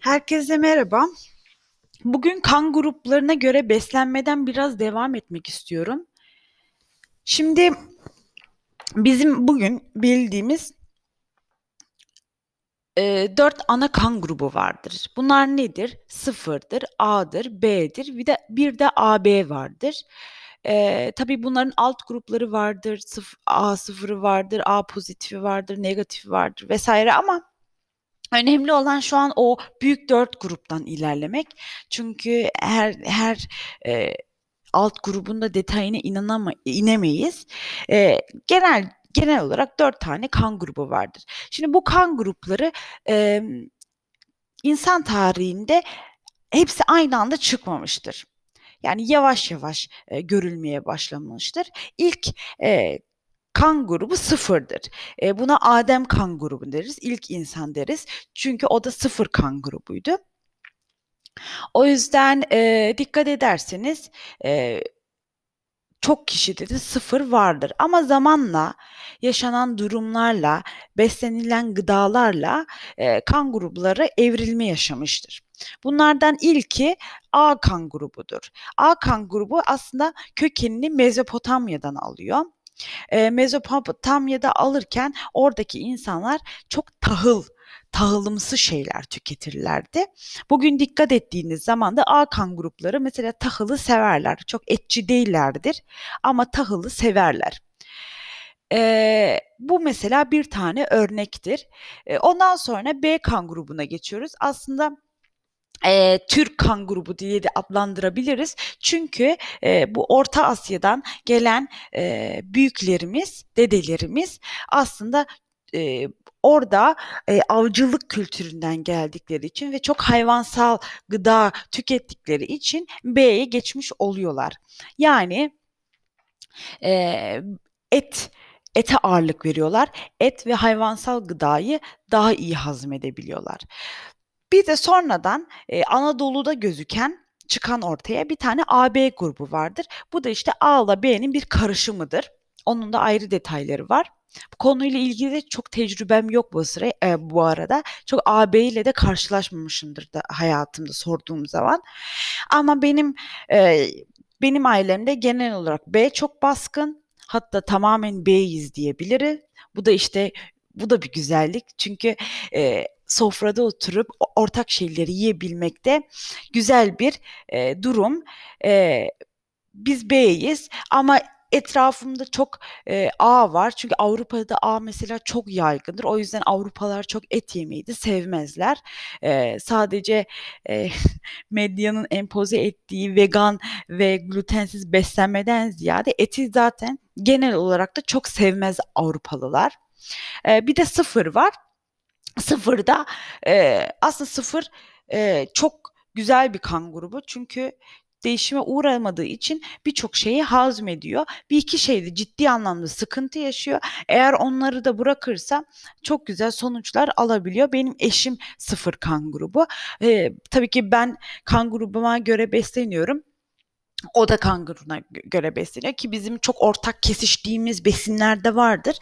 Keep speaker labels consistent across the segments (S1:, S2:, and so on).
S1: Herkese merhaba. Bugün kan gruplarına göre beslenmeden biraz devam etmek istiyorum. Şimdi bizim bugün bildiğimiz e, dört ana kan grubu vardır. Bunlar nedir? Sıfırdır, A'dır, B'dir, bir de bir de AB vardır. E, tabii bunların alt grupları vardır. Sıf A sıfırı vardır, A pozitifi vardır, negatifi vardır vesaire ama Önemli olan şu an o büyük dört gruptan ilerlemek. Çünkü her her e, alt grubunda detayına inanama, inemeyiz. E, genel genel olarak dört tane kan grubu vardır. Şimdi bu kan grupları e, insan tarihinde hepsi aynı anda çıkmamıştır. Yani yavaş yavaş e, görülmeye başlamıştır. İlk e, kan grubu sıfırdır. E, buna Adem kan grubu deriz. İlk insan deriz. Çünkü o da sıfır kan grubuydu. O yüzden e, dikkat ederseniz e, çok kişide de sıfır vardır. Ama zamanla yaşanan durumlarla, beslenilen gıdalarla e, kan grupları evrilme yaşamıştır. Bunlardan ilki A kan grubudur. A kan grubu aslında kökenini Mezopotamya'dan alıyor. E, Mezopotamya'da alırken oradaki insanlar çok tahıl tahılımsı şeyler tüketirlerdi. Bugün dikkat ettiğiniz zaman da A kan grupları mesela tahılı severler. Çok etçi değillerdir ama tahılı severler. Ee, bu mesela bir tane örnektir. Ee, ondan sonra B kan grubuna geçiyoruz. Aslında e, Türk kan grubu diye de adlandırabiliriz. Çünkü e, bu Orta Asya'dan gelen e, büyüklerimiz, dedelerimiz aslında e, orada e, avcılık kültüründen geldikleri için ve çok hayvansal gıda tükettikleri için B'ye geçmiş oluyorlar. Yani e, et ete ağırlık veriyorlar. Et ve hayvansal gıdayı daha iyi hazmedebiliyorlar. Bir de sonradan e, Anadolu'da gözüken çıkan ortaya bir tane AB grubu vardır. Bu da işte A ile B'nin bir karışımıdır. Onun da ayrı detayları var. Bu konuyla ilgili de çok tecrübem yok bu sıra e, bu arada. Çok AB ile de karşılaşmamışımdır da hayatımda sorduğum zaman. Ama benim e, benim ailemde genel olarak B çok baskın. Hatta tamamen B'yiz diyebiliriz. Bu da işte bu da bir güzellik. Çünkü e, sofrada oturup ortak şeyleri yiyebilmekte güzel bir e, durum. E, biz B'yiz ama etrafımda çok e, A var. Çünkü Avrupa'da A mesela çok yaygındır. O yüzden Avrupalılar çok et yemeyi de sevmezler. E, sadece e, medyanın empoze ettiği vegan ve glutensiz beslenmeden ziyade eti zaten genel olarak da çok sevmez Avrupalılar. E, bir de sıfır var. Sıfırda e, aslında sıfır e, çok güzel bir kan grubu çünkü değişime uğramadığı için birçok şeyi hazmediyor. Bir iki şeyde ciddi anlamda sıkıntı yaşıyor. Eğer onları da bırakırsa çok güzel sonuçlar alabiliyor. Benim eşim sıfır kan grubu. Ee, tabii ki ben kan grubuma göre besleniyorum. O da kanguruna göre besleniyor ki bizim çok ortak kesiştiğimiz besinler de vardır.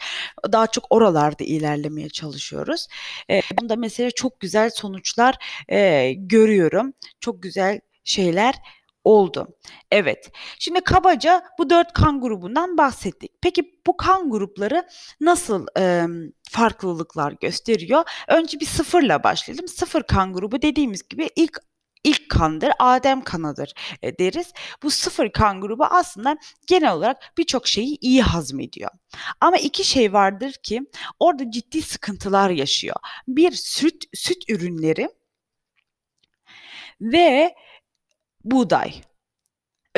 S1: Daha çok oralarda ilerlemeye çalışıyoruz. E, bunda mesela çok güzel sonuçlar e, görüyorum. Çok güzel şeyler oldu. Evet. Şimdi kabaca bu dört kan grubundan bahsettik. Peki bu kan grupları nasıl e, farklılıklar gösteriyor? Önce bir sıfırla başlayalım. Sıfır kan grubu dediğimiz gibi ilk ilk kandır, Adem kanıdır e, deriz. Bu sıfır kan grubu aslında genel olarak birçok şeyi iyi hazmediyor. Ama iki şey vardır ki orada ciddi sıkıntılar yaşıyor. Bir süt süt ürünleri ve buğday.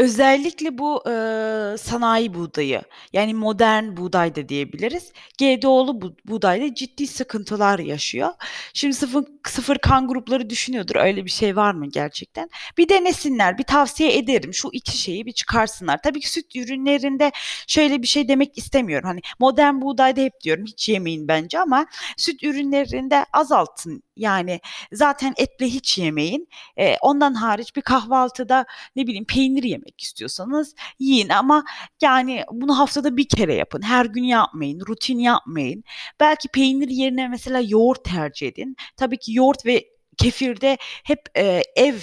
S1: Özellikle bu, eee, sanayi buğdayı, yani modern buğday da diyebiliriz. GDO'lu bu buğdayda ciddi sıkıntılar yaşıyor. Şimdi sıfır sıfır kan grupları düşünüyordur, öyle bir şey var mı gerçekten? Bir denesinler, bir tavsiye ederim. Şu iki şeyi bir çıkarsınlar. Tabii ki süt ürünlerinde şöyle bir şey demek istemiyorum. Hani modern buğdayda hep diyorum hiç yemeyin bence ama süt ürünlerinde azaltın. Yani zaten etle hiç yemeyin. Eee, ondan hariç bir kahvaltıda ne bileyim peynir yemek istiyorsanız yiyin ama yani bunu haftada bir kere yapın. Her gün yapmayın, rutin yapmayın. Belki peynir yerine mesela yoğurt tercih edin. Tabii ki yoğurt ve kefirde hep e, ev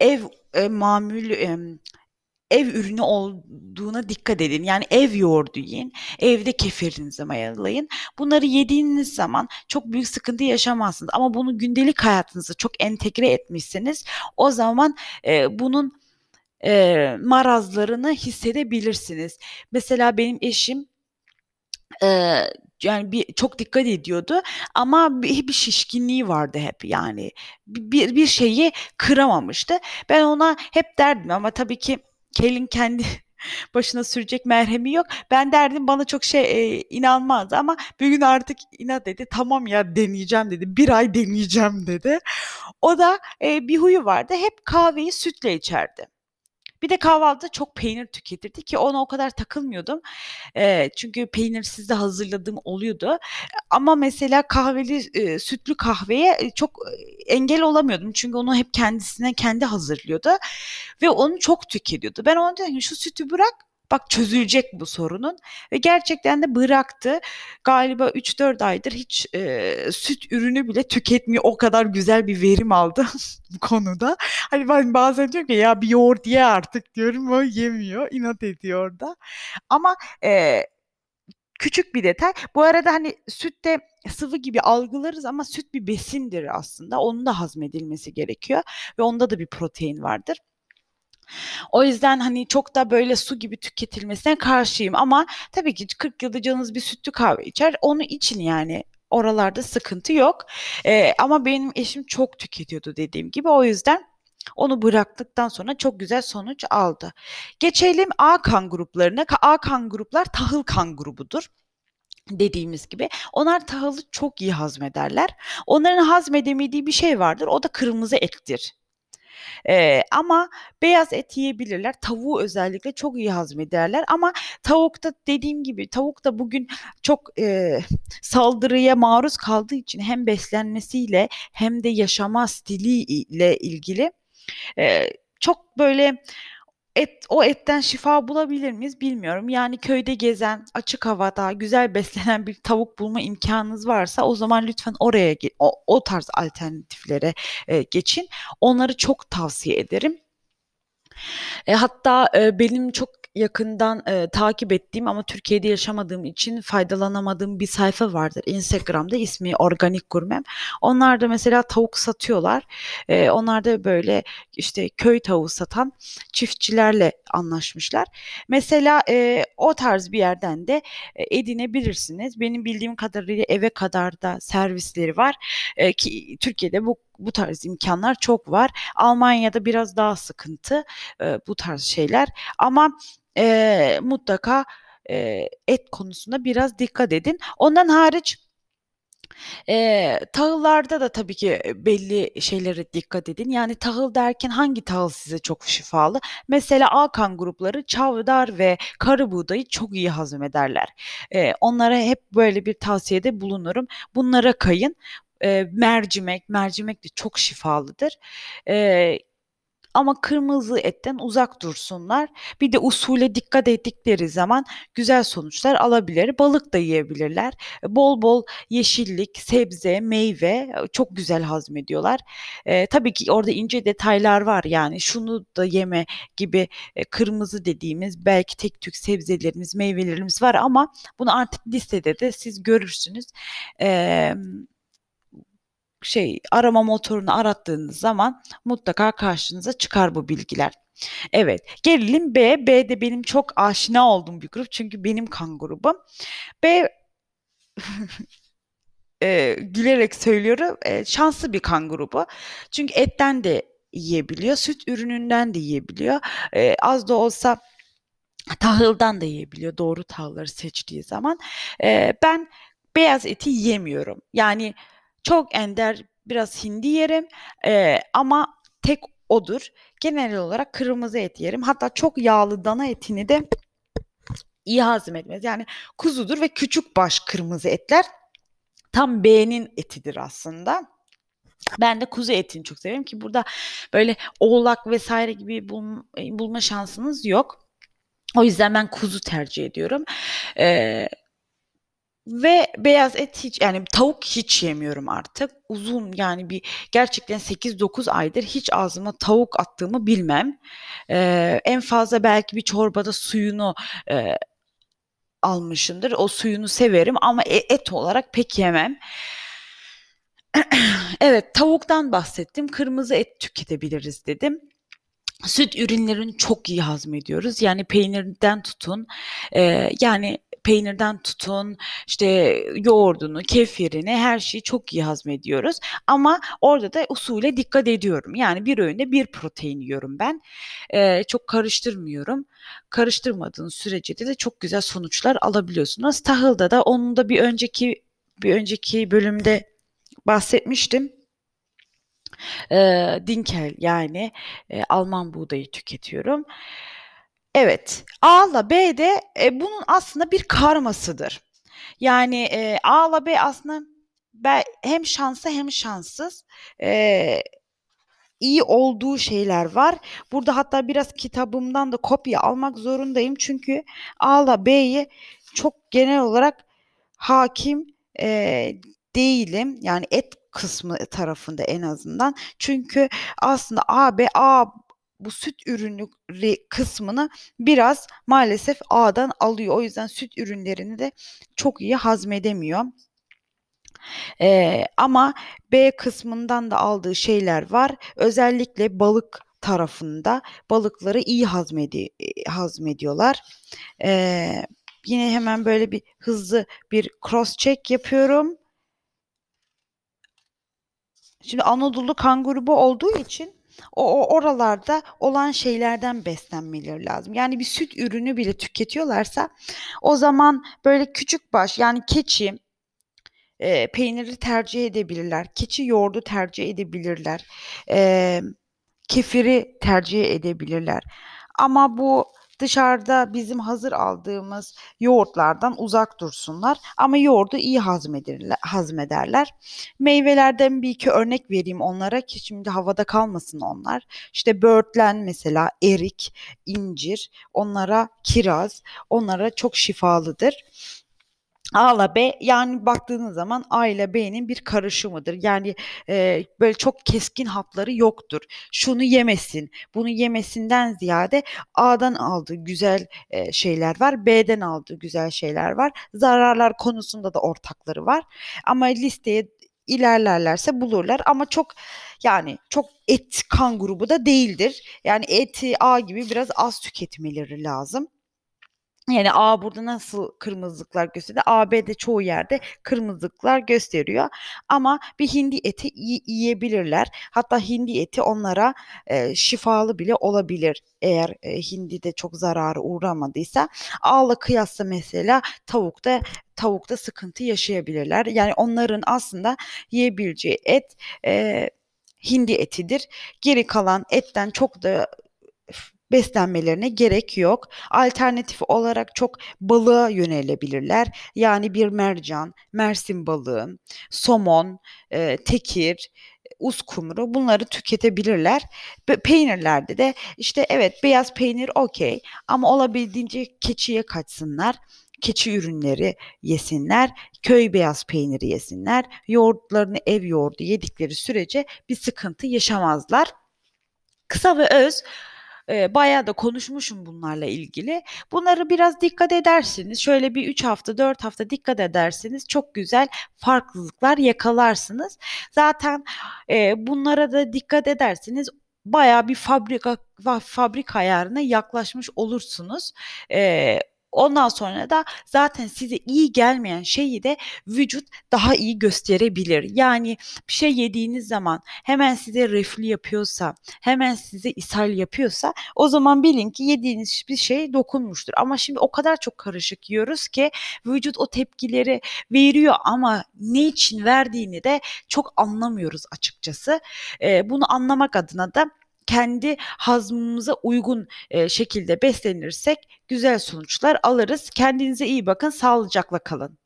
S1: ev e, mamül e, ev ürünü olduğuna dikkat edin. Yani ev yoğurdu yiyin. Evde kefirinizi mayalayın. Bunları yediğiniz zaman çok büyük sıkıntı yaşamazsınız. Ama bunu gündelik hayatınıza çok entegre etmişseniz o zaman e, bunun e, marazlarını hissedebilirsiniz. Mesela benim eşim e, yani bir çok dikkat ediyordu ama bir, bir şişkinliği vardı hep yani bir, bir şeyi kıramamıştı. Ben ona hep derdim ama tabii ki Kelin kendi başına sürecek merhemi yok. Ben derdim bana çok şey e, inanmazdı ama bir gün artık inat dedi. Tamam ya deneyeceğim dedi. Bir ay deneyeceğim dedi. O da e, bir huyu vardı. Hep kahveyi sütle içerdi. Bir de kahvaltıda çok peynir tüketirdi ki ona o kadar takılmıyordum. E, çünkü peynirsiz de hazırladığım oluyordu. Ama mesela kahveli, e, sütlü kahveye çok engel olamıyordum. Çünkü onu hep kendisine kendi hazırlıyordu ve onu çok tüketiyordu. Ben ona dedim şu sütü bırak bak çözülecek bu sorunun ve gerçekten de bıraktı. Galiba 3-4 aydır hiç e, süt ürünü bile tüketmiyor. O kadar güzel bir verim aldı bu konuda. Hani ben bazen diyorum ki ya bir yoğurt ye artık diyorum o yemiyor. inat ediyor da. Ama e, küçük bir detay. Bu arada hani sütte sıvı gibi algılarız ama süt bir besindir aslında. Onun da hazmedilmesi gerekiyor ve onda da bir protein vardır. O yüzden hani çok da böyle su gibi tüketilmesine karşıyım ama tabii ki 40 yılda canınız bir sütlü kahve içer. Onu için yani oralarda sıkıntı yok. Ee, ama benim eşim çok tüketiyordu dediğim gibi o yüzden onu bıraktıktan sonra çok güzel sonuç aldı. Geçelim A kan gruplarına. A kan gruplar tahıl kan grubudur dediğimiz gibi. Onlar tahılı çok iyi hazmederler. Onların hazmedemediği bir şey vardır. O da kırmızı ettir. Ee, ama beyaz et yiyebilirler. Tavuğu özellikle çok iyi hazmederler. Ama tavukta dediğim gibi tavuk da bugün çok e, saldırıya maruz kaldığı için hem beslenmesiyle hem de yaşama stiliyle ilgili e, çok böyle et o etten şifa bulabilir miyiz bilmiyorum. Yani köyde gezen, açık havada güzel beslenen bir tavuk bulma imkanınız varsa o zaman lütfen oraya o, o tarz alternatiflere e, geçin. Onları çok tavsiye ederim. E, hatta e, benim çok yakından e, takip ettiğim ama Türkiye'de yaşamadığım için faydalanamadığım bir sayfa vardır Instagram'da ismi Organik Gurmem. Onlar da mesela tavuk satıyorlar. E, onlar da böyle işte köy tavuğu satan çiftçilerle anlaşmışlar. Mesela e, o tarz bir yerden de e, edinebilirsiniz. Benim bildiğim kadarıyla eve kadar da servisleri var. E, ki Türkiye'de bu bu tarz imkanlar çok var. Almanya'da biraz daha sıkıntı e, bu tarz şeyler. Ama e, mutlaka e, et konusunda biraz dikkat edin. Ondan hariç e, tahıllarda da tabii ki belli şeylere dikkat edin. Yani tahıl derken hangi tahıl size çok şifalı? Mesela Alkan grupları çavdar ve karı buğdayı çok iyi hazmederler. E, onlara hep böyle bir tavsiyede bulunurum. Bunlara kayın. E, mercimek, mercimek de çok şifalıdır. E, ama kırmızı etten uzak dursunlar. Bir de usule dikkat ettikleri zaman güzel sonuçlar alabilir. Balık da yiyebilirler. Bol bol yeşillik, sebze, meyve e, çok güzel hazmediyorlar. E, tabii ki orada ince detaylar var yani şunu da yeme gibi e, kırmızı dediğimiz belki tek tük sebzelerimiz, meyvelerimiz var ama bunu artık listede de siz görürsünüz. Eee şey arama motorunu arattığınız zaman mutlaka karşınıza çıkar bu bilgiler. Evet, gelelim B. B de benim çok aşina olduğum bir grup çünkü benim kan grubum. B e, gülerek söylüyorum e, şanslı bir kan grubu. Çünkü etten de yiyebiliyor, süt ürününden de yiyebiliyor. E, az da olsa tahıldan da yiyebiliyor doğru tahılları seçtiği zaman. E, ben beyaz eti yemiyorum. Yani çok ender biraz hindi yerim e, ama tek odur. Genel olarak kırmızı et yerim. Hatta çok yağlı dana etini de iyi hazmetmez. Yani kuzudur ve küçük baş kırmızı etler tam B'nin etidir aslında. Ben de kuzu etini çok severim ki burada böyle oğlak vesaire gibi bulma, bulma şansınız yok. O yüzden ben kuzu tercih ediyorum. Ee, Ve beyaz et hiç yani tavuk hiç yemiyorum artık. Uzun yani bir gerçekten 8-9 aydır hiç ağzıma tavuk attığımı bilmem. Eee, en fazla belki bir çorbada suyunu, eee, almışımdır. O suyunu severim ama e et olarak pek yemem. Evet, tavuktan bahsettim. Kırmızı et tüketebiliriz dedim. Süt ürünlerini çok iyi hazmediyoruz. Yani peynirden tutun, eee, yani peynirden tutun, işte yoğurdunu, kefirini, her şeyi çok iyi hazmediyoruz. Ama orada da usule dikkat ediyorum. Yani bir öğünde bir protein yiyorum ben. Eee, çok karıştırmıyorum. Karıştırmadığınız sürece de çok güzel sonuçlar alabiliyorsunuz. Tahılda da onun da bir önceki bir önceki bölümde bahsetmiştim. Eee, Dinkel yani eee, Alman buğdayı tüketiyorum. Evet, A'la B de e, bunun aslında bir karmasıdır. Yani e, A'la B aslında hem şanslı hem şanssız. E, iyi olduğu şeyler var. Burada hatta biraz kitabımdan da kopya almak zorundayım. Çünkü A'la B'yi çok genel olarak hakim e, değilim. Yani et kısmı tarafında en azından. Çünkü aslında A, B, A bu süt ürünü kısmını biraz maalesef A'dan alıyor. O yüzden süt ürünlerini de çok iyi hazmedemiyor. Ee, ama B kısmından da aldığı şeyler var. Özellikle balık tarafında balıkları iyi hazmedi hazmediyorlar. Ee, yine hemen böyle bir hızlı bir cross check yapıyorum. Şimdi Anadolu kan grubu olduğu için o, oralarda olan şeylerden beslenmeleri lazım. Yani bir süt ürünü bile tüketiyorlarsa o zaman böyle küçük baş yani keçi e, peyniri tercih edebilirler. Keçi yoğurdu tercih edebilirler. E, kefiri tercih edebilirler. Ama bu dışarıda bizim hazır aldığımız yoğurtlardan uzak dursunlar. Ama yoğurdu iyi hazmederler. hazmederler. Meyvelerden bir iki örnek vereyim onlara ki şimdi havada kalmasın onlar. İşte böğürtlen mesela, erik, incir, onlara kiraz, onlara çok şifalıdır. A ile B yani baktığınız zaman A ile B'nin bir karışımıdır. Yani e, böyle çok keskin hatları yoktur. Şunu yemesin, bunu yemesinden ziyade A'dan aldığı güzel e, şeyler var, B'den aldığı güzel şeyler var. Zararlar konusunda da ortakları var. Ama listeye ilerlerlerse bulurlar ama çok yani çok et kan grubu da değildir. Yani eti A gibi biraz az tüketmeleri lazım. Yani A burada nasıl kırmızılıklar gösteriyor? AB'de çoğu yerde kırmızılıklar gösteriyor. Ama bir hindi eti yiyebilirler. Hatta hindi eti onlara e, şifalı bile olabilir. Eğer e, hindi de çok zararı uğramadıysa. A'la kıyasla mesela tavukta tavukta sıkıntı yaşayabilirler. Yani onların aslında yiyebileceği et e, hindi etidir. Geri kalan etten çok da beslenmelerine gerek yok. Alternatif olarak çok balığa yönelebilirler. Yani bir mercan, mersin balığı, somon, e, tekir, uskumru bunları tüketebilirler. Peynirlerde de işte evet beyaz peynir okey ama olabildiğince keçiye kaçsınlar keçi ürünleri yesinler, köy beyaz peyniri yesinler, yoğurtlarını ev yoğurdu yedikleri sürece bir sıkıntı yaşamazlar. Kısa ve öz e, bayağı da konuşmuşum bunlarla ilgili. Bunları biraz dikkat edersiniz. Şöyle bir 3 hafta 4 hafta dikkat ederseniz çok güzel farklılıklar yakalarsınız. Zaten e, bunlara da dikkat ederseniz bayağı bir fabrika fabrika ayarına yaklaşmış olursunuz. E, Ondan sonra da zaten size iyi gelmeyen şeyi de vücut daha iyi gösterebilir. Yani bir şey yediğiniz zaman hemen size reflü yapıyorsa, hemen size ishal yapıyorsa o zaman bilin ki yediğiniz bir şey dokunmuştur. Ama şimdi o kadar çok karışık yiyoruz ki vücut o tepkileri veriyor ama ne için verdiğini de çok anlamıyoruz açıkçası. Ee, bunu anlamak adına da kendi hazmımıza uygun e, şekilde beslenirsek güzel sonuçlar alırız. Kendinize iyi bakın, sağlıcakla kalın.